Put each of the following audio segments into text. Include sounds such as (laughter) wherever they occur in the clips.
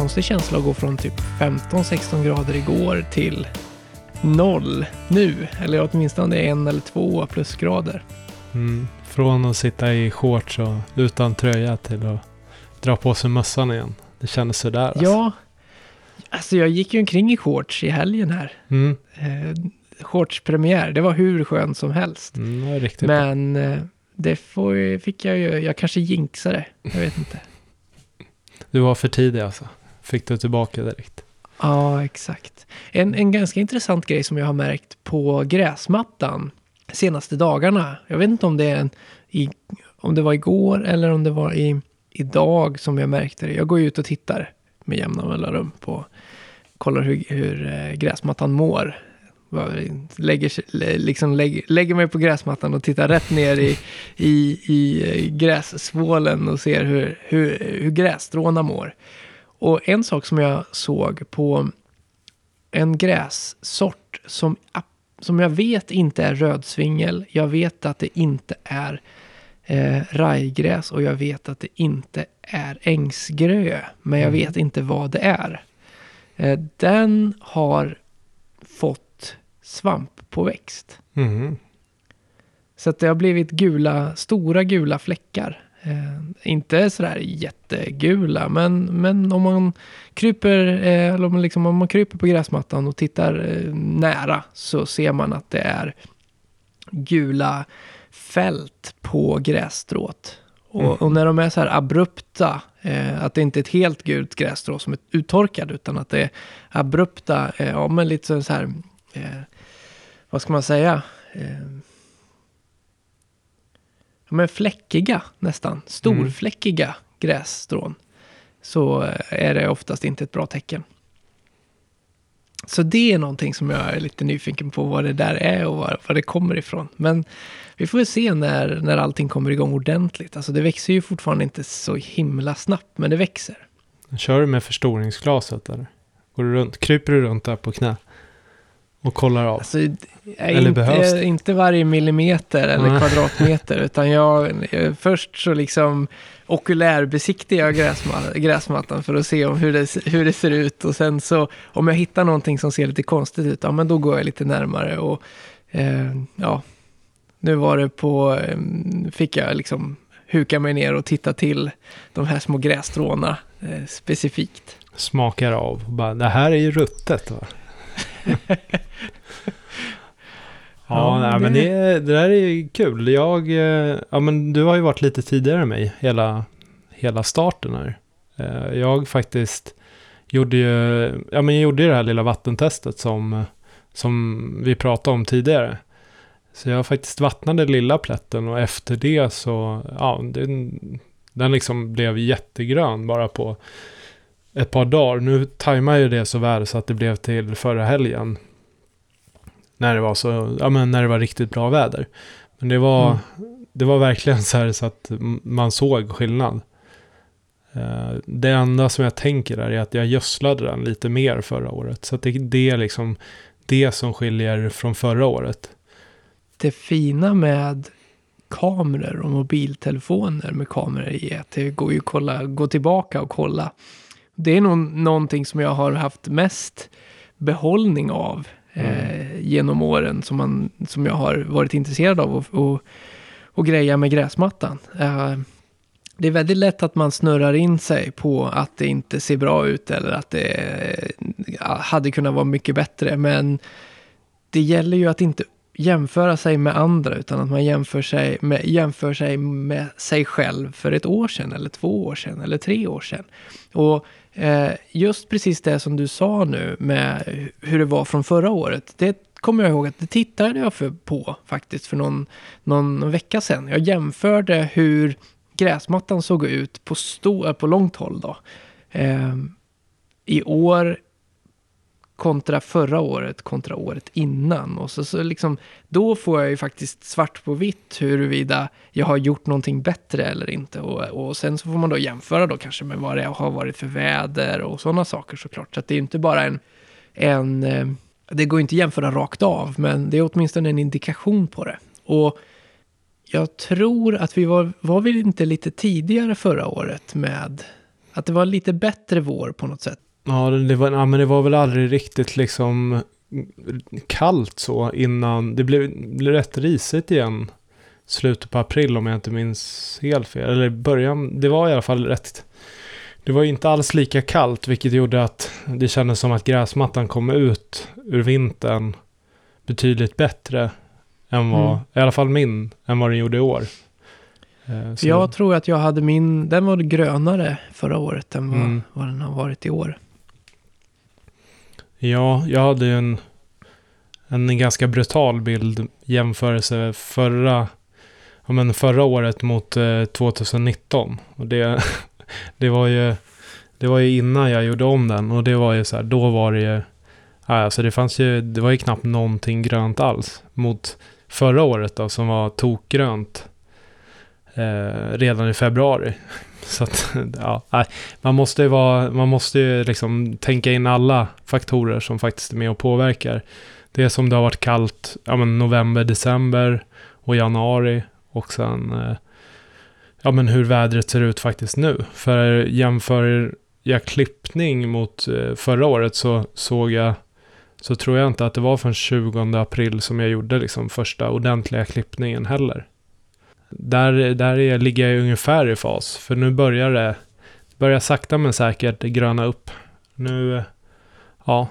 konstig känsla att gå från typ 15-16 grader igår till noll nu. Eller åtminstone en eller två plusgrader. Mm. Från att sitta i shorts och utan tröja till att dra på sig mössan igen. Det kändes sådär alltså. Ja, alltså jag gick ju omkring i shorts i helgen här. Mm. Eh, shortspremiär, det var hur skönt som helst. Mm, det. Men eh, det får, fick jag ju, jag kanske jinxade, jag vet inte. (laughs) Du var för tidig alltså. Fick du tillbaka direkt. Ja, exakt. En, en ganska intressant grej som jag har märkt på gräsmattan senaste dagarna. Jag vet inte om det, är en, i, om det var igår eller om det var i, idag som jag märkte det. Jag går ju ut och tittar med jämna mellanrum på, kollar hur, hur eh, gräsmattan mår. Lägger, liksom lägger, lägger mig på gräsmattan och tittar rätt ner i, i, i eh, grässvålen och ser hur, hur, hur grässtråna mår. Och en sak som jag såg på en grässort som, som jag vet inte är rödsvingel. Jag vet att det inte är eh, rajgräs och jag vet att det inte är ängsgrö. Men jag Mm. vet inte vad det är. Eh, den har fått svamp på växt. Mhm. Så att det har blivit gula, stora gula fläckar. Eh, inte sådär jättegula, men, men om man kryper, eh, eller om, man liksom, om man kryper på gräsmattan och tittar eh, nära så ser man att det är gula fält på grässtrået. Och, Mm. och när de är så här abrupta, eh, att det inte är ett helt gult grässtrå som är uttorkad, utan att det är abrupta, eh, ja men lite så- så här, eh, vad ska man säga? Men fläckiga nästan, storfläckiga grässtrån. Så eh, är det oftast inte ett bra tecken. Så det är någonting som jag är lite nyfiken på vad det där är och var, var det kommer ifrån. Men vi får väl se när, när allting kommer igång ordentligt. Alltså det växer ju fortfarande inte så himla snabbt, men det växer. Kör du med förstoringsglaset eller? Går du runt? Kryper du runt där på knä? Och kollar av? Alltså, Eller behövs inte, det? inte varje millimeter eller Nej. kvadratmeter, utan jag, jag först så liksom okulärbesiktigar jag gräsma, gräsmattan för att se om hur, det, hur det ser ut. Och sen så om jag hittar någonting som ser lite konstigt ut, ja men då går jag lite närmare. Och eh, ja, nu var det på, eh, fick jag liksom huka mig ner och titta till de här små grässtråna eh, specifikt. Smakar av. Bara, det här är ju ruttet va? Ja, nej, men det- det, det där är ju kul. Jag, eh, ja men du har ju varit lite tidigare än mig hela, hela starten här. Eh, Jag faktiskt gjorde ju, ja men jag gjorde ju det här lilla vattentestet som, som vi pratade om tidigare. Så jag faktiskt vattnade lilla plätten och efter det så, ja, den, den liksom blev jättegrön bara på ett par dagar. Nu tajmar ju det så väl så att det blev till förra helgen. När det var så, ja men när det var riktigt bra väder. Men det var, Mm. det var verkligen så här så att man såg skillnad. Eh, Det enda som jag tänker är att jag gödslade den lite mer förra året. Så att det, det är liksom det som skiljer från förra året. det fina med kameror och mobiltelefoner med kameror i är att det går ju att kolla, gå tillbaka och kolla. Det är nog någonting som jag har haft mest behållning av eh, genom åren som, man, som jag har varit intresserad av och, och, och greja med gräsmattan. Eh, det är väldigt lätt att man snurrar in sig på att det inte ser bra ut eller att det eh, hade kunnat vara mycket bättre. Men det gäller ju att inte jämföra sig med andra utan att man jämför sig med, jämför sig med sig själv för ett år sedan eller två år sedan eller tre år sedan. Och Eh, just precis det som du sa nu med hur det var från förra året. Det kommer jag ihåg att det tittade jag för, på faktiskt för någon, någon vecka sedan. Jag jämförde hur gräsmattan såg ut på, stor, på långt håll då. Eh, I år kontra förra året kontra året innan. Och så, så liksom, då får jag ju faktiskt svart på vitt huruvida jag har gjort någonting bättre eller inte. Och, och sen så får man då jämföra då kanske med vad det har varit för väder och sådana saker såklart. Så att det är inte bara en, en eh, det går inte att jämföra rakt av, men det är åtminstone en indikation på det. Och jag tror att vi var, var vi inte lite tidigare förra året med att det var lite bättre vår på något sätt. Ja, det var, ja, men det var väl aldrig riktigt liksom kallt så innan. Det blev, blev rätt risigt igen slutet på april om jag inte minns helt fel. Eller början, det var i alla fall rätt. Det var inte alls lika kallt vilket gjorde att det kändes som att gräsmattan kom ut ur vintern betydligt bättre än vad, Mm. i alla fall min, än vad den gjorde i år. Eh, så- Jag tror att jag hade min, den var grönare förra året än vad, Mm. vad den har varit i år. Ja, jag hade ju en, en ganska brutal bild jämförelse förra, ja, men förra året mot eh, 2019. Och det, (laughs) det, var ju, det var ju innan jag gjorde om den och det var ju så här, då var det ju, alltså det fanns ju, det var ju knappt någonting grönt alls mot förra året då som var tokgrönt eh, redan i februari. (laughs) Så att, (laughs) ja, man måste ju vara, man måste ju liksom tänka in alla faktorer som faktiskt är med och påverkar. Det är som det har varit kallt, ja men november, december och januari och sen, eh, ja men hur vädret ser ut faktiskt nu. För jämför jag klippning mot eh, förra året så såg jag, så tror jag inte att det var från 20 april som jag gjorde liksom första ordentliga klippningen heller. Där, där är, ligger jag ungefär i fas, för nu börjar det börjar sakta men säkert gröna upp. Nu, ja,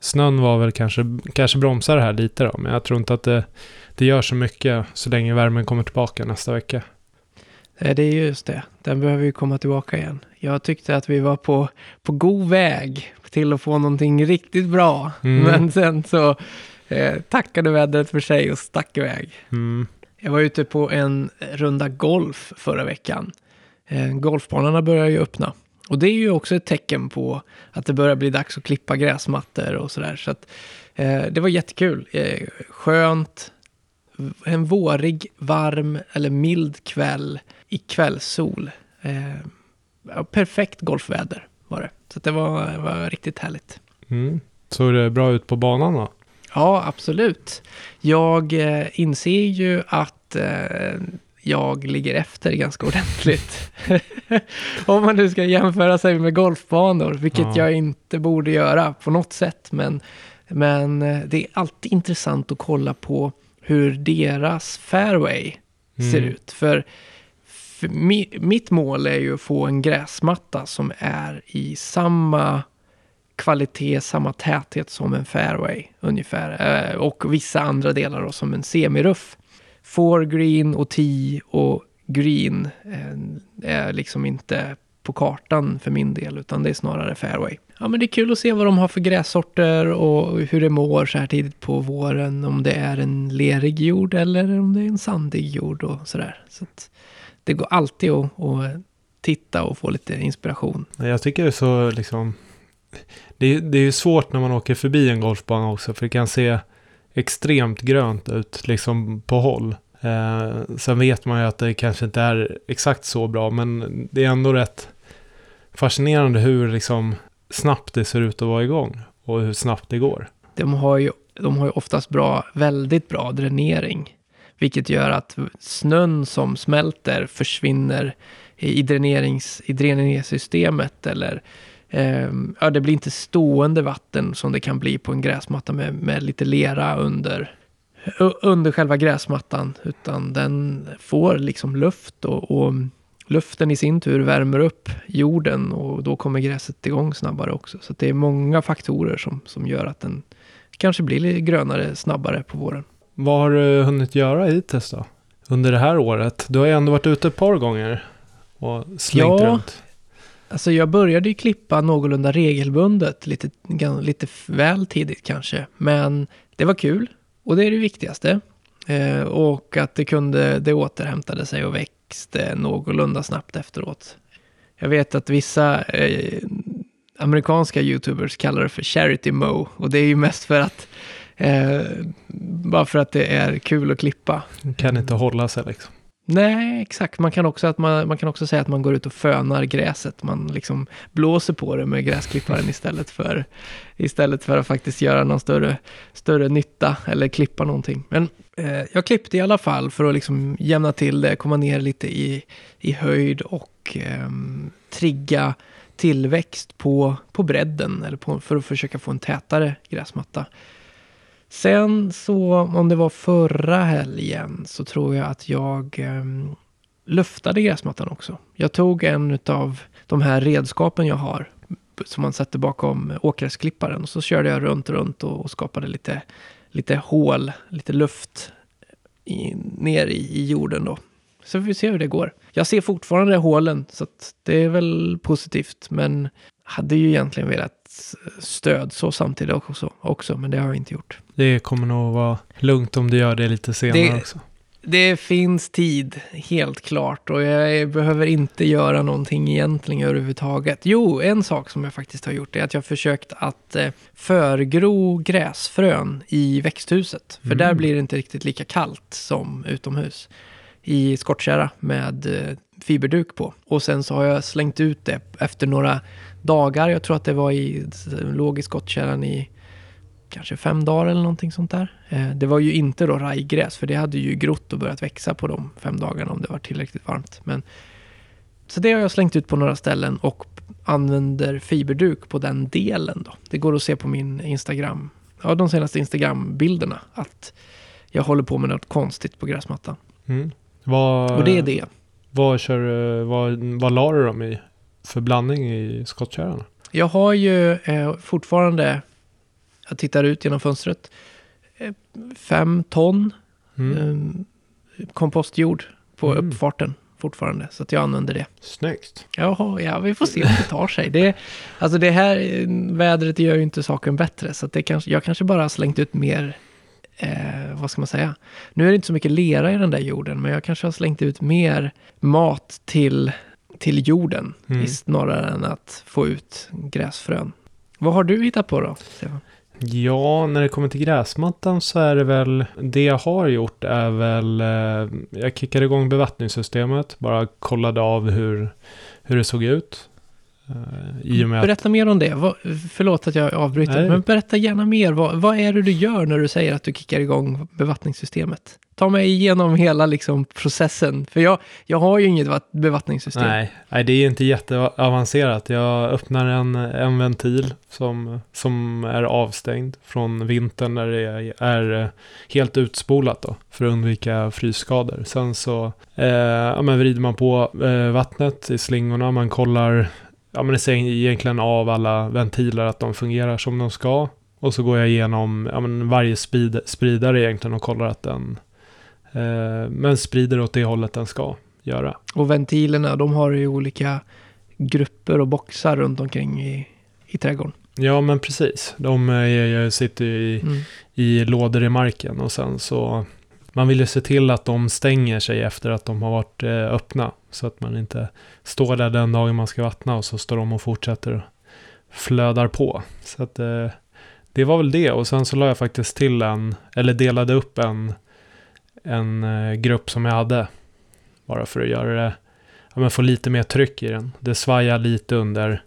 snön var väl kanske, kanske bromsar det här lite då, men jag tror inte att det, det gör så mycket så länge värmen kommer tillbaka nästa vecka. Eh, Det är just det. Den behöver ju komma tillbaka igen. Jag tyckte att vi var på, på god väg till att få någonting riktigt bra. Mm. Men sen så eh, tackade vädret för sig och stack iväg. Mm. Jag var ute på en runda golf förra veckan. Eh, golfbanorna börjar ju öppna. Och det är ju också ett tecken på att det börjar bli dags att klippa gräsmattor och sådär. Så att, eh, det var jättekul. Eh, skönt. En vårig, varm eller mild kväll i kvällssol. Eh, perfekt golfväder var det. Så det var, var riktigt härligt. Mm. Såg det bra ut på banan då? Ja, absolut. Jag eh, inser ju att eh, jag ligger efter ganska ordentligt. (laughs) Om man nu ska jämföra sig med golfbanor, vilket Ja. jag inte borde göra på något sätt. Men, men eh, det är alltid intressant att kolla på hur deras fairway ser Mm. ut. För, för mi, mitt mål är ju att få en gräsmatta som är i samma kvalitet, samma täthet som en fairway ungefär. Eh, och vissa andra delar då, som en semiruff. Four green och tee och green eh, är liksom inte på kartan för min del, utan det är snarare fairway. Ja, men det är kul att se vad de har för grässorter och hur det mår så här tidigt på våren. Om det är en lerig jord eller om det är en sandig jord och sådär. Så att det går alltid att, att titta och få lite inspiration. Jag tycker det är så liksom... Det är, det är ju svårt när man åker förbi en golfbana också, för det kan se extremt grönt ut liksom på håll. Eh, sen vet man ju att det kanske inte är exakt så bra, men det är ändå rätt fascinerande hur liksom snabbt det ser ut att vara igång och hur snabbt det går. De har ju, de har ju oftast bra, väldigt bra dränering. Vilket gör att snön som smälter försvinner i, dränerings, i dräneringssystemet. Eller ja, det blir inte stående vatten som det kan bli på en gräsmatta med, med lite lera under, under själva gräsmattan. Utan den får liksom luft och, och luften i sin tur värmer upp jorden och då kommer gräset igång snabbare också. Så det är många faktorer som, som gör att den kanske blir lite grönare snabbare på våren. Vad har du hunnit göra hittills då? Under det här året? Du har ju ändå varit ute ett par gånger och slängt Ja. runt. Alltså jag började ju klippa någorlunda regelbundet, lite, lite väl tidigt kanske. Men det var kul och det är det viktigaste. Eh, och att det kunde, det återhämtade sig och växte någorlunda snabbt efteråt. Jag vet att vissa eh, amerikanska YouTubers kallar det för charity mo. Och det är ju mest för att, eh, bara för att det är kul att klippa. Kan inte hålla sig liksom. Nej, exakt. Man kan, också att man, man kan också säga att man går ut och fönar gräset. Man liksom blåser på det med gräsklipparen istället för, istället för att faktiskt göra någon större, större nytta eller klippa någonting. Men eh, jag klippte i alla fall för att liksom jämna till det, komma ner lite i, i höjd och eh, trigga tillväxt på, på bredden eller på, för att försöka få en tätare gräsmatta. Sen så, om det var förra helgen, så tror jag att jag eh, luftade gräsmattan också. Jag tog en av de här redskapen jag har som man sätter bakom åkgräsklipparen och så körde jag runt, runt och, och skapade lite, lite hål, lite luft i, ner i, i jorden då. Så får vi se hur det går. Jag ser fortfarande hålen, så det är väl positivt. Men hade ju egentligen velat stöd så samtidigt också, också, men det har jag inte gjort. Det kommer nog vara lugnt om du gör det lite senare det, också. Det finns tid, helt klart. Och jag behöver inte göra någonting egentligen överhuvudtaget. Jo, en sak som jag faktiskt har gjort är att jag har försökt att eh, förgro gräsfrön i växthuset. För mm. där blir det inte riktigt lika kallt som utomhus i skottkärra med eh, fiberduk på. Och sen så har jag slängt ut det efter några dagar. Jag tror att det var i, låg i skottkärran i kanske fem dagar eller någonting sånt där. Eh, det var ju inte då rajgräs, för det hade ju grott och börjat växa på de fem dagarna om det var tillräckligt varmt. Men, så det har jag slängt ut på några ställen och använder fiberduk på den delen då. Det går att se på min Instagram, ja de senaste Instagram-bilderna, att jag håller på med något konstigt på gräsmattan. Mm. Vad, och det är det. Vad, kör, vad, vad la du dem i för blandning i skottkärran? Jag har ju eh, fortfarande, jag tittar ut genom fönstret, eh, fem ton mm. eh, kompostjord på mm. uppfarten fortfarande. Så att jag använder det. Snyggt. Jaha, ja, vi får se om det tar sig. Det, alltså det här vädret gör ju inte saken bättre. Så det kanske, jag kanske bara har slängt ut mer eh, vad ska man säga? Nu är det inte så mycket lera i den där jorden, men jag kanske har slängt ut mer mat till, till jorden mm. snarare än att få ut gräsfrön. Vad har du hittat på då, Stefan? Ja, när det kommer till gräsmattan så är det väl, det jag har gjort är väl, eh, jag kickade igång bevattningssystemet, bara kollade av hur, hur det såg ut. Uh, berätta mer om det. Vad, förlåt att jag avbryter, Nej. men berätta gärna mer. Vad, vad, är det du gör när du säger att du kickar igång bevattningssystemet? Ta mig igenom hela liksom, processen, för jag, jag har ju inget bevattningssystem. Nej, Nej, det är inte jätteavancerat. Jag öppnar en, en ventil som, som är avstängd från vintern när det är, eh, helt utspolat då, för att undvika frysskador. Sen så eh, ja, men vrider man på eh, vattnet i slingorna, man kollar ja, men säger egentligen av alla ventiler att de fungerar som de ska. Och så går jag igenom ja, varje speed, spridare egentligen och kollar att den eh, men sprider åt det hållet den ska göra. Och ventilerna, de har ju olika grupper och boxar runt omkring i, i trädgården. Ja, men precis. De är, sitter i, mm. i lådor i marken och sen så man vill ju se till att de stänger sig efter att de har varit eh, öppna. Så att man inte står där den dagen man ska vattna och så står de och fortsätter flödar på. Så att eh, det var väl det. Och sen så la jag faktiskt till en, eller delade upp en, en eh, grupp som jag hade. Bara för att göra det, ja men få lite mer tryck i den. Det svajar lite under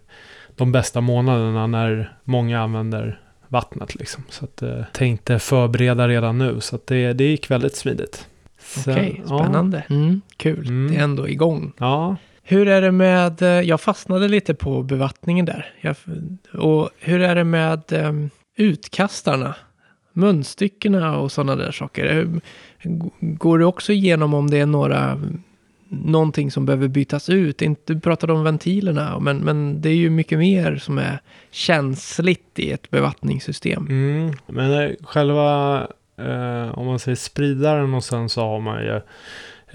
de bästa månaderna när många använder vattnet liksom. Så att eh, tänkte förbereda redan nu. Så att det, det gick väldigt smidigt. Okej, okay, spännande. Ja. Mm, kul, mm. det är ändå igång. Ja. Hur är det med, eh, jag fastnade lite på bevattningen där. Jag, och hur är det med um, utkastarna? Munstyckena och sådana där saker. Går du också igenom om det är några någonting som behöver bytas ut. du pratade om ventilerna, men, men det är ju mycket mer som är känsligt i ett bevattningssystem. Mm, men eh, själva, eh, om man säger spridaren och sen så har man ju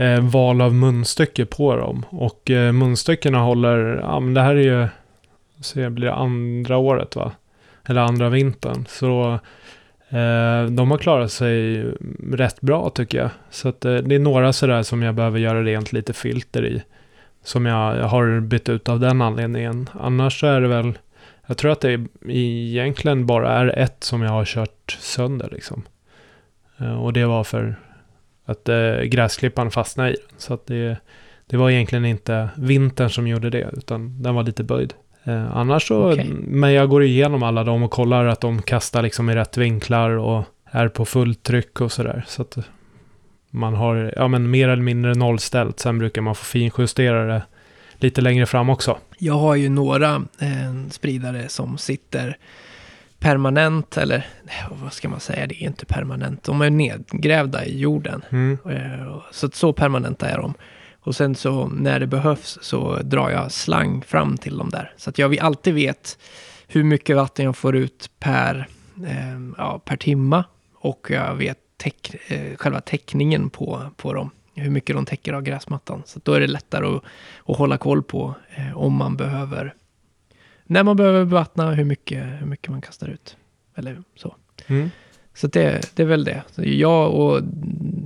eh, val av munstycke på dem. Och eh, munstyckena håller, ja men det här är ju, så det blir andra året va? Eller andra vintern. Så Eh, de har klarat sig rätt bra tycker jag. Så att, eh, det är några sådär som jag behöver göra rent lite filter i. Som jag har bytt ut av den anledningen. Annars så är det väl, jag tror att det egentligen bara är ett som jag har kört sönder liksom. Eh, och det var för att eh, gräsklippan fastnade i den. Så att det, det var egentligen inte vintern som gjorde det, utan den var lite böjd. Eh, annars så, okay. men jag går igenom alla dem och kollar att de kastar liksom i rätt vinklar och är på fullt tryck och sådär. Så att man har, ja men mer eller mindre nollställt. Sen brukar man få finjustera det lite längre fram också. Jag har ju några eh, spridare som sitter permanent, eller vad ska man säga, det är inte permanent. De är nedgrävda i jorden. Mm. Eh, så, så permanenta är de. Och sen så när det behövs så drar jag slang fram till dem där. Så att jag alltid vet hur mycket vatten jag får ut per, eh, ja, per timma. Och jag vet täck, eh, själva täckningen på, på dem. Hur mycket de täcker av gräsmattan. Så då är det lättare att, att hålla koll på eh, om man behöver. När man behöver bevattna, hur mycket, hur mycket man kastar ut. Eller så. Mm. Så det, det är väl det. Så jag, och,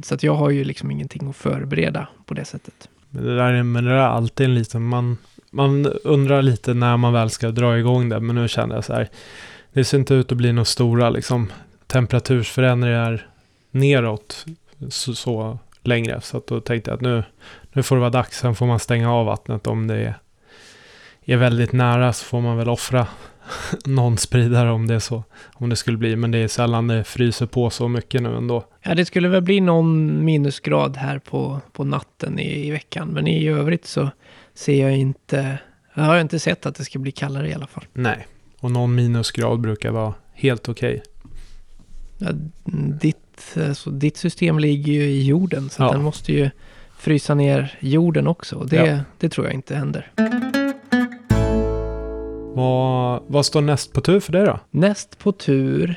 så att jag har ju liksom ingenting att förbereda på det sättet. Men det där är, men det där är alltid en liten, man, man undrar lite när man väl ska dra igång det. Men nu känner jag så här, det ser inte ut att bli några stora liksom, temperatursförändringar neråt så, så längre. Så att då tänkte jag att nu, nu får det vara dags. Sen får man stänga av vattnet om det är, är väldigt nära så får man väl offra (laughs) någon spridare om det är så. Om det skulle bli. Men det är sällan det fryser på så mycket nu ändå. Ja, det skulle väl bli någon minusgrad här på, på natten i, i veckan. Men i övrigt så ser jag inte... Jag har inte sett att det ska bli kallare i alla fall. Nej, och någon minusgrad brukar vara helt okej. Ja, ditt, alltså, ditt system ligger ju i jorden. Så Ja. den måste ju frysa ner jorden också. Och det, Ja. det tror jag inte händer. Vad, vad står näst på tur för dig då? Näst på tur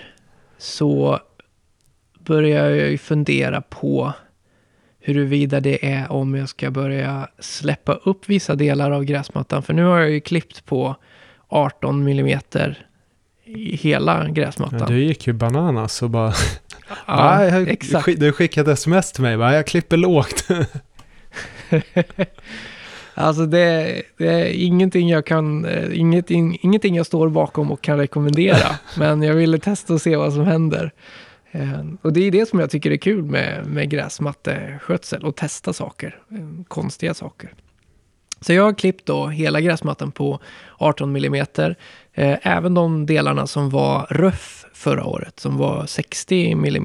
så börjar jag ju fundera på huruvida det är om jag ska börja släppa upp vissa delar av gräsmattan. För nu har jag ju klippt på 18 millimeter i hela gräsmattan. Ja, du gick ju bananas och bara... (laughs) Ja, jag, exakt. Du skickade sms till mig bara, jag klipper lågt. (laughs) (laughs) Alltså det, det är ingenting jag kan, eh, ingenting, ingenting jag står bakom och kan rekommendera. (laughs) men jag ville testa och se vad som händer. Eh, Och det är det som jag tycker är kul med, med gräsmatteskötsel, och testa saker, eh, konstiga saker. Så jag har klippt då hela gräsmattan på 18 mm. Även de delarna som var röff förra året, som var 60 mm.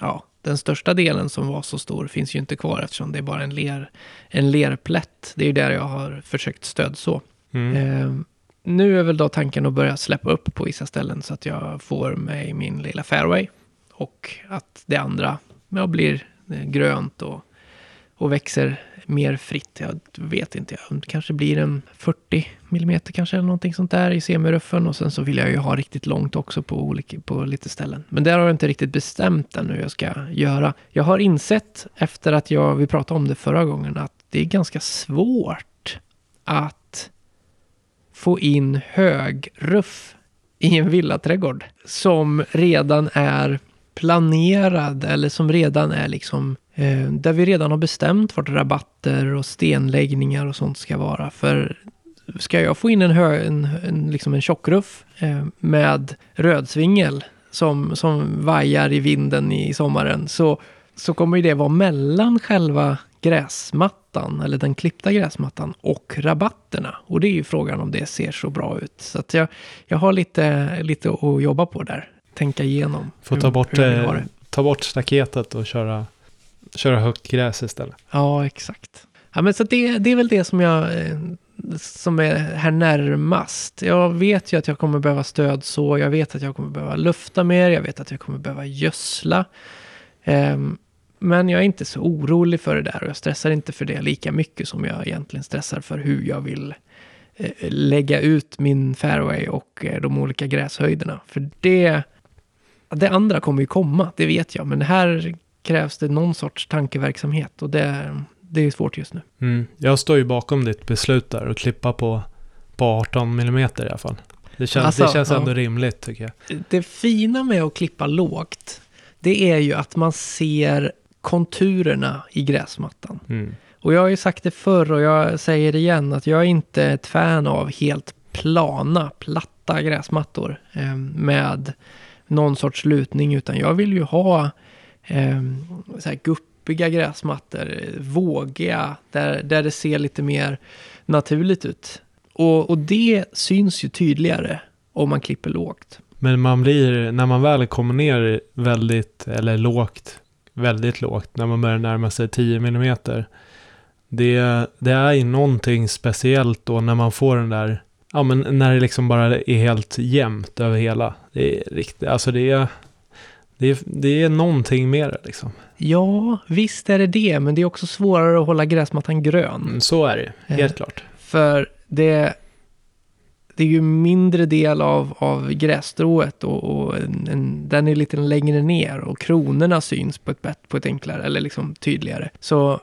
Ja, den största delen som var så stor finns ju inte kvar eftersom det är bara en, ler, en lerplätt. Det är ju där jag har försökt stödså. Mm. Eh, nu är väl då tanken att börja släppa upp på vissa ställen så att jag får med min lilla fairway. Och att det andra ja, blir eh, grönt och, och växer mer fritt. Jag vet inte, jag kanske blir en 40 mm kanske eller någonting sånt där i semiruffen. Och sen så vill jag ju ha riktigt långt också på, olika, på lite ställen. Men där har jag inte riktigt bestämt än hur jag ska göra. Jag har insett efter att jag, vi pratade om det förra gången, att det är ganska svårt att få in högruff i en villaträdgård som redan är planerad eller som redan är liksom eh, där vi redan har bestämt vart rabatter och stenläggningar och sånt ska vara. För ska jag få in en, hö, en, en, liksom en tjockruff eh, med rödsvingel som, som vajar i vinden i sommaren så, så kommer ju det vara mellan själva gräsmattan, eller den klippta gräsmattan, och rabatterna. Och det är ju frågan om det ser så bra ut. Så att jag, jag har lite, lite att jobba på där. Tänka igenom. Får ta bort, eh, ta bort staketet och köra, köra högt gräs istället. Ja, exakt. Ja, men så det, det är väl det som jag eh, som är här närmast. Jag vet ju att jag kommer behöva stöd så. Jag vet att jag kommer behöva lufta mer. Jag vet att jag kommer behöva gödsla. Ehm, men jag är inte så orolig för det där och jag stressar inte för det lika mycket som jag egentligen stressar för hur jag vill eh, lägga ut min fairway och eh, de olika gräshöjderna. För det, det andra kommer ju komma, det vet jag. Men här krävs det någon sorts tankeverksamhet och det, det är svårt just nu. Mm. Jag står ju bakom ditt beslut där och klippa på, på 18 mm i alla fall. Det känns, Alltså, det känns ja. ändå rimligt tycker jag. Det fina med att klippa lågt, det är ju att man ser konturerna i gräsmattan. Mm. Och jag har ju sagt det förr och jag säger det igen att jag är inte ett fan av helt plana, platta gräsmattor eh, med någon sorts lutning, utan jag vill ju ha eh, så här guppiga gräsmattor, vågiga, där, där det ser lite mer naturligt ut. Och, och det syns ju tydligare om man klipper lågt. Men man blir, när man väl kommer ner väldigt, eller lågt, väldigt lågt, när man börjar närma sig 10 mm, det, det är ju någonting speciellt då när man får den där, ja men när det liksom bara är helt jämnt över hela. Det är riktigt, alltså det är, det är, det är någonting det liksom. Ja, visst är det det, men det är också svårare att hålla gräsmattan grön. Mm, Så är det ju, helt Eh. klart. För det, det är ju mindre del av, av grässtrået och, och en, en, den är lite längre ner och kronorna syns på ett, på ett enklare eller liksom tydligare. Så,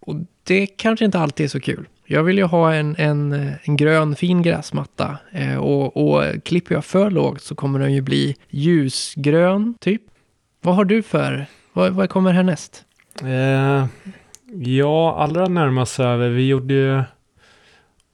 och det kanske inte alltid är så kul. Jag vill ju ha en, en, en grön fin gräsmatta eh, och, och klipper jag för lågt så kommer den ju bli ljusgrön typ. Vad har du för, vad, vad kommer härnäst? Eh, ja, allra närmast över, vi gjorde ju,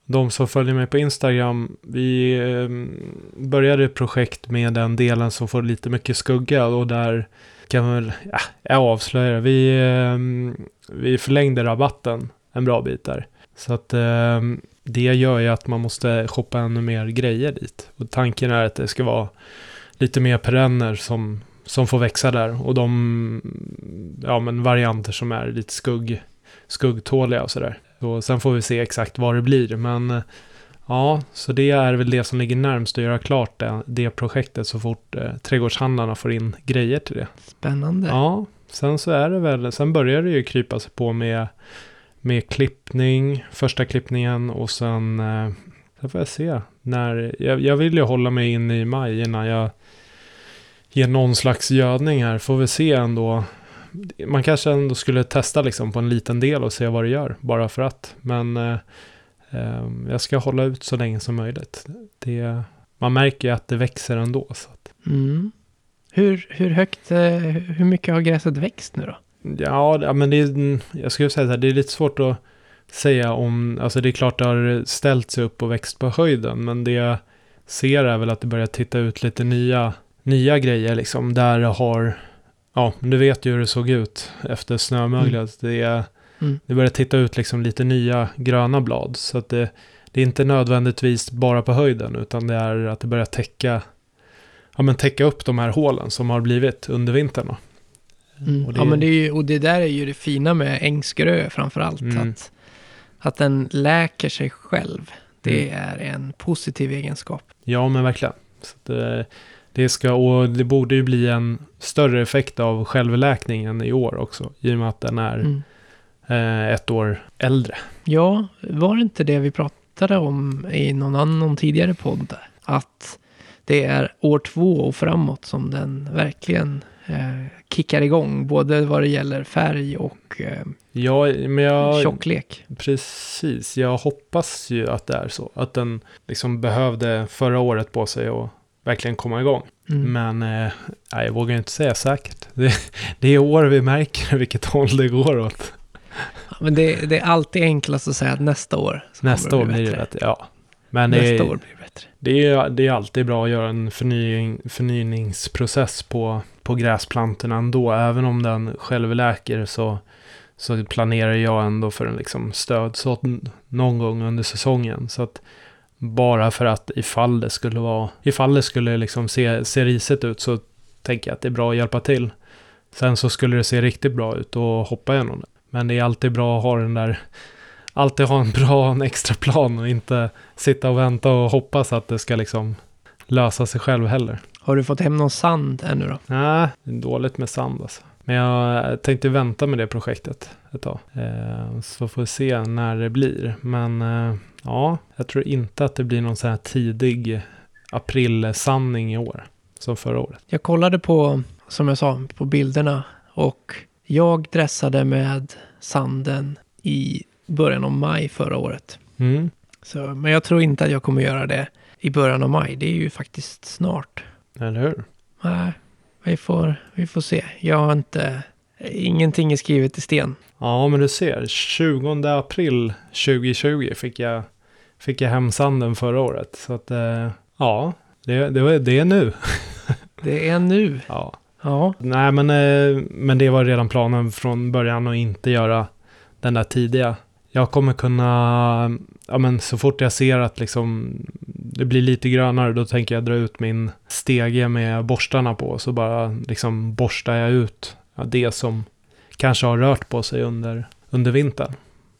de som följer mig på Instagram, vi ehm, började ett projekt med den delen som får lite mycket skugga och där kan man väl, ja, jag avslöjar det. vi, ehm, vi förlängde rabatten en bra bit där. Så att eh, det gör ju att man måste shoppa ännu mer grejer dit. Och tanken är att det ska vara lite mer perenner som, som får växa där. Och de ja, men varianter som är lite skugg, skuggtåliga och sådär. Och sen får vi se exakt vad det blir. Men ja, så det är väl det som ligger närmst att göra klart det, det projektet så fort eh, trädgårdshandlarna får in grejer till det. Spännande. Ja, sen så är det väl, sen börjar det ju krypa sig på med, med klippning, första klippningen och sen, eh, sen får jag se. När, jag, jag vill ju hålla mig in i maj innan jag ger någon slags gödning här. Får vi se ändå. Man kanske ändå skulle testa liksom på en liten del och se vad det gör, bara för att. Men eh, eh, jag ska hålla ut så länge som möjligt. Det, man märker ju att det växer ändå. Så att, Mm. Hur, hur högt, eh, hur mycket har gräset växt nu då? Ja, det- men det är, jag skulle säga så här, det är lite svårt att säga om, alltså det är klart det har ställt sig upp och växt på höjden, men det jag ser är väl att det börjar titta ut lite nya, nya grejer liksom, där det har, ja, du vet ju hur det såg ut efter snömöglet, det, är- Mm. det börjar titta ut liksom lite nya gröna blad, så att det, det är inte nödvändigtvis bara på höjden, utan det är att det börjar täcka, ja men täcka upp de här hålen som har blivit under vintern. Mm. Och det- Ja, men det är ju, och det där är ju det fina med ängsgrö framför allt. Mm. Att, att den läker sig själv. Det Mm. är en positiv egenskap. Ja, men verkligen. Det, det ska, och det borde ju bli en större effekt av självläkningen i år också. I och med att den är Mm. eh, ett år äldre. Ja, var det inte det vi pratade om i någon annan tidigare podd? Att det är år två och framåt som den verkligen eh, kickar igång. Både vad det gäller färg och eh, Ja, men jag... tjocklek. Precis, jag hoppas ju att det är så. Att den liksom behövde förra året på sig och verkligen komma igång. Mm. Men eh, jag vågar inte säga säkert. Det, det är år vi märker vilket håll det går åt. Men det, det är alltid enklast att säga att nästa år Nästa kommer år blir det bättre. Ja. Men Nästa det, år blir det bättre. Det är, det är alltid bra att göra en förnying, förnyningsprocess på, på gräsplantorna ändå. Även om den självläker så, så planerar jag ändå för en liksom stödsådd någon gång under säsongen. Så att bara för att ifall det skulle vara, ifall det skulle liksom se, se risigt ut så tänker jag att det är bra att hjälpa till. Sen så skulle det se riktigt bra ut och hoppa igenom det. Men det är alltid bra att ha den där, alltid ha en (laughs) bra en extra plan och inte sitta och vänta och hoppas att det ska liksom lösa sig själv heller. Har du fått hem någon sand ännu då? Nej, det är dåligt med sand alltså. Men jag tänkte vänta med det projektet ett tag. Eh, så får vi se när det blir. Men eh, ja, jag tror inte att det blir någon sån här tidig aprilsandning i år. Som förra året. Jag kollade på, som jag sa, på bilderna och jag dressade med sanden i början av maj förra året. Mm, Så, men jag tror inte att jag kommer göra det i början av maj. Det är ju faktiskt snart. eller hur? Nej, vi får, vi får se. Jag har inte... Ingenting är skrivet i sten. Ja, men du ser. 20 april 2020 fick jag, fick jag hem sanden förra året. Så att, eh, ja, det, det, var- det är nu. (laughs) Det är nu. Ja. Ja, Nej, men, eh, men det var redan planen från början att inte göra den där tidiga. Jag kommer kunna, ja men så fort jag ser att liksom det blir lite grönare, då tänker jag dra ut min stege med borstarna på. Så bara liksom borstar jag ut ja, det som kanske har rört på sig under, under vintern.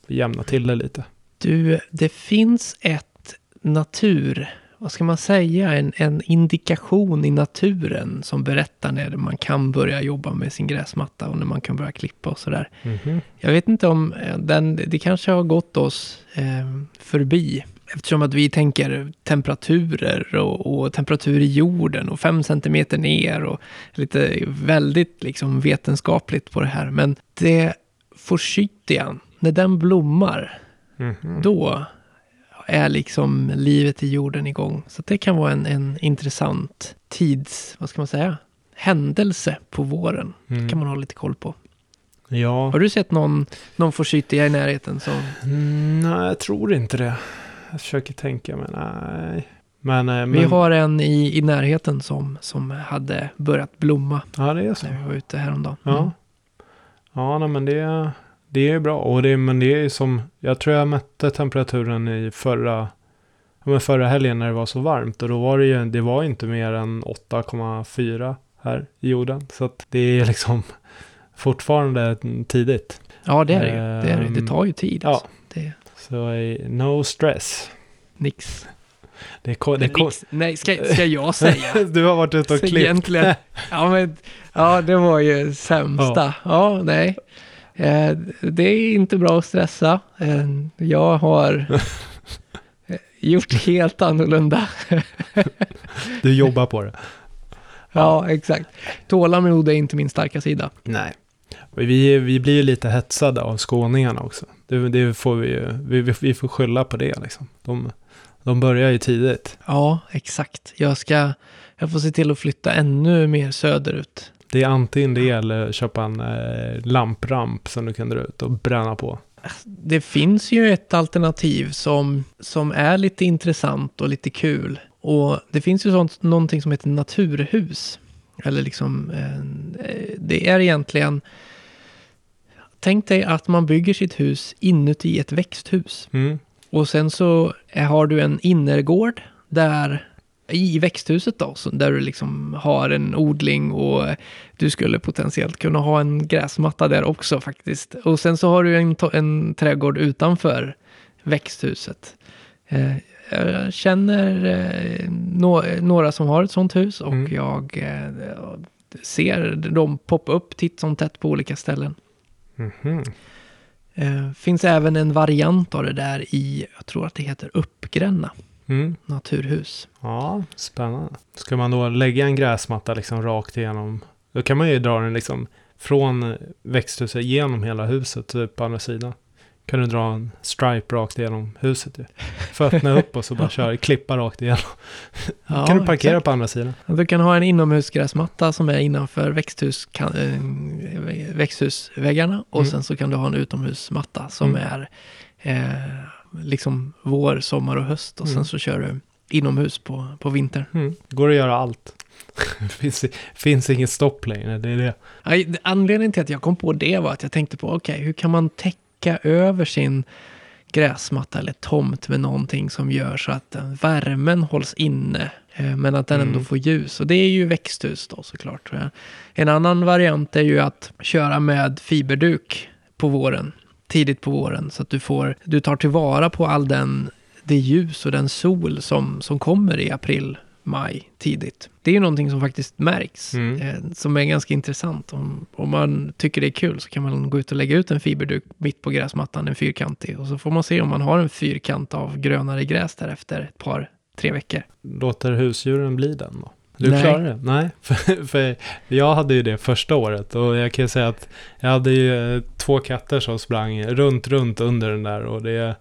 jämna till det lite. Du, det finns ett natur... Vad ska man säga? En, en indikation i naturen som berättar när man kan börja jobba med sin gräsmatta och när man kan börja klippa och sådär. Mhm. Jag vet inte om eh, den, det kanske har gått oss eh, förbi. Eftersom att vi tänker temperaturer och, och temperatur i jorden och fem centimeter ner och lite väldigt liksom vetenskapligt på det här. Men det forsythian, när den blommar, Mhm. då är liksom livet i jorden igång. Så det kan vara en, en intressant tids, vad ska man säga, händelse på våren. Mm. kan man ha lite koll på. Ja, Har du sett någon, någon forsythia i närheten som Mm, nej, jag tror inte det. Jag försöker tänka, men nej. Men, eh, men Vi har en i, i närheten som, som hade börjat blomma ja, det är så. när vi var ute häromdagen. Ja, Mm. ja nej, men det, det är bra. Och det, men det är som, jag tror jag mätte temperaturen i förra, ja, men förra helgen när det var så varmt. Och då var det ju, det var inte mer än 8,4 här i jorden. Så att det är liksom (laughs) fortfarande tidigt. Ja, det är det ju. Det, är det. det Ehm, tar ju tid. ja. Alltså. Det, Så eh, no stress. nix. Det, ko- det, nix. Nej, ska, ska jag säga? (laughs) du har varit ute och klippt. egentligen, ja, men, ja, det var ju sämsta. Ja, nej. Eh, det är inte bra att stressa. Eh, jag har (laughs) eh, gjort helt annorlunda. (laughs) Du jobbar på det. Ja, exakt. Tålamod är inte min starka sida. Nej. Vi, vi blir ju lite hetsade av skåningarna också. Det, det får vi ju, vi, vi, vi får skylla på det liksom. De, de börjar ju tidigt. Ja, exakt. Jag ska, jag får se till att flytta ännu mer söderut. Det är antingen det eller köpa en eh, lampramp som du kan dra ut och bränna på. Det finns ju ett alternativ som, som är lite intressant och lite kul. Och det finns ju sånt, någonting som heter naturhus. Eller liksom, eh, det är egentligen... Tänk dig att man bygger sitt hus inuti ett växthus. Mm. Och sen så har du en innergård där i växthuset då, där du liksom har en odling och du skulle potentiellt kunna ha en gräsmatta där också faktiskt. Och sen så har du en, en trädgård utanför växthuset. Eh, jag känner eh, nå- några som har ett sånt hus och Mm. jag eh, ser dem poppa upp titt som tätt på olika ställen. Mhm. Eh, finns även en variant av det där i, jag tror att det heter Uppgränna Mm. naturhus. Ja, spännande. Ska man då lägga en gräsmatta liksom rakt igenom, då kan man ju dra den liksom från växthuset genom hela huset, typ på andra sidan. Kan du dra en stripe rakt igenom huset ju. Få öppna upp och så bara (laughs) köra, klippa rakt igenom. Ja, kan du parkera exakt. på andra sidan. Du kan ha en inomhusgräsmatta som är innanför växthus, kan, eh, växthusväggarna och Mm. sen så kan du ha en utomhusmatta som Mm. är eh, liksom vår, sommar och höst och Mm. sen så kör du inomhus på, på vintern. Mm. Går att göra allt. (laughs) finns, finns inget stopp längre, det är det. Anledningen till att jag kom på det var att jag tänkte på, okej, hur kan man täcka över sin gräsmatta eller tomt med någonting som gör så att den värmen hålls inne, eh, men att den Mm. ändå får ljus. Och det är ju växthus då såklart. Eh, En annan variant är ju att köra med fiberduk på våren, tidigt på våren, så att du får, du tar tillvara på all den, det ljus och den sol som, som kommer i april, maj tidigt. Det är ju någonting som faktiskt märks, Mm. eh, som är ganska intressant. Om, om man tycker det är kul så kan man gå ut och lägga ut en fiberduk mitt på gräsmattan, en fyrkantig. Och så får man se om man har en fyrkant av grönare gräs där efter ett par, tre veckor. Låter husdjuren bli den då? Du Nej. klarar det? Nej, (laughs) för, för jag hade ju det första året och jag kan ju säga att jag hade ju eh, två katter som sprang runt, runt under den där och det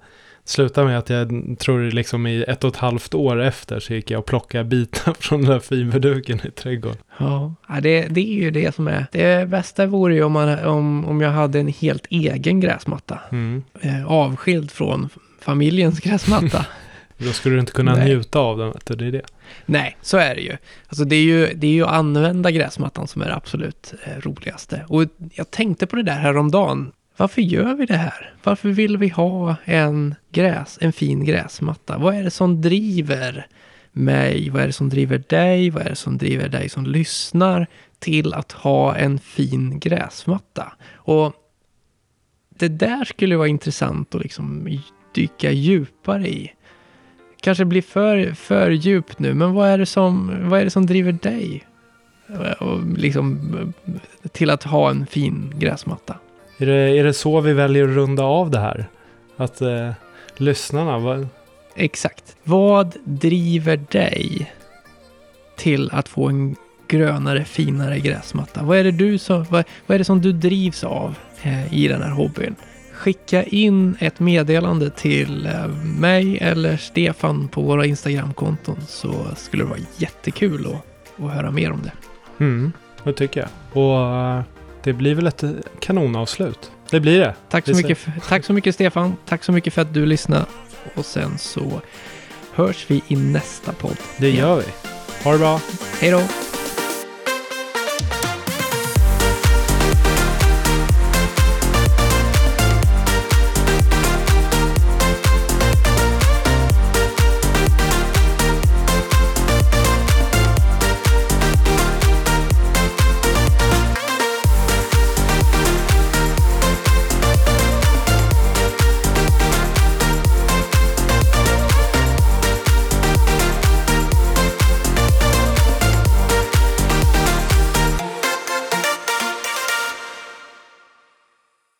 slutade med att jag tror liksom i ett och ett halvt år efter så gick jag och plockade bitar (laughs) från den där fiberduken i trädgården. Ja, ja, det, det är ju det som är. Det bästa vore ju om, man, om, om jag hade en helt egen gräsmatta. Mm. Eh, avskild från familjens gräsmatta. (laughs) Då skulle du inte kunna Nej. njuta av den, vet du, det är det. Nej, så är det ju. Alltså det är ju, det är ju att använda gräsmattan som är det absolut eh, roligaste. Och jag tänkte på det där häromdagen. Varför gör vi det här? Varför vill vi ha en gräs, en fin gräsmatta? Vad är det som driver mig? Vad är det som driver dig? Vad är det som driver dig som lyssnar till att ha en fin gräsmatta? Och det där skulle vara intressant att liksom dyka djupare i. Kanske blir för, för djupt nu, men vad är det som, vad är det som driver dig? Och liksom, till att ha en fin gräsmatta. Är det, är det så vi väljer att runda av det här? Att eh, lyssnarna, vad, Exakt. Vad driver dig till att få en grönare, finare gräsmatta? Vad är det, du som, vad, vad är det som du drivs av eh, i den här hobbyn? Skicka in ett meddelande till eh, mig eller Stefan på våra Instagramkonton så skulle det vara jättekul att, att höra mer om det. mm, det tycker jag. Och eh, det blir väl ett eh, kanonavslut. Det blir det. Tack så, mycket, tack så mycket Stefan. Tack så mycket för att du lyssnade. Och sen så hörs vi i nästa podd. Det gör vi. Ha det bra. Hej då!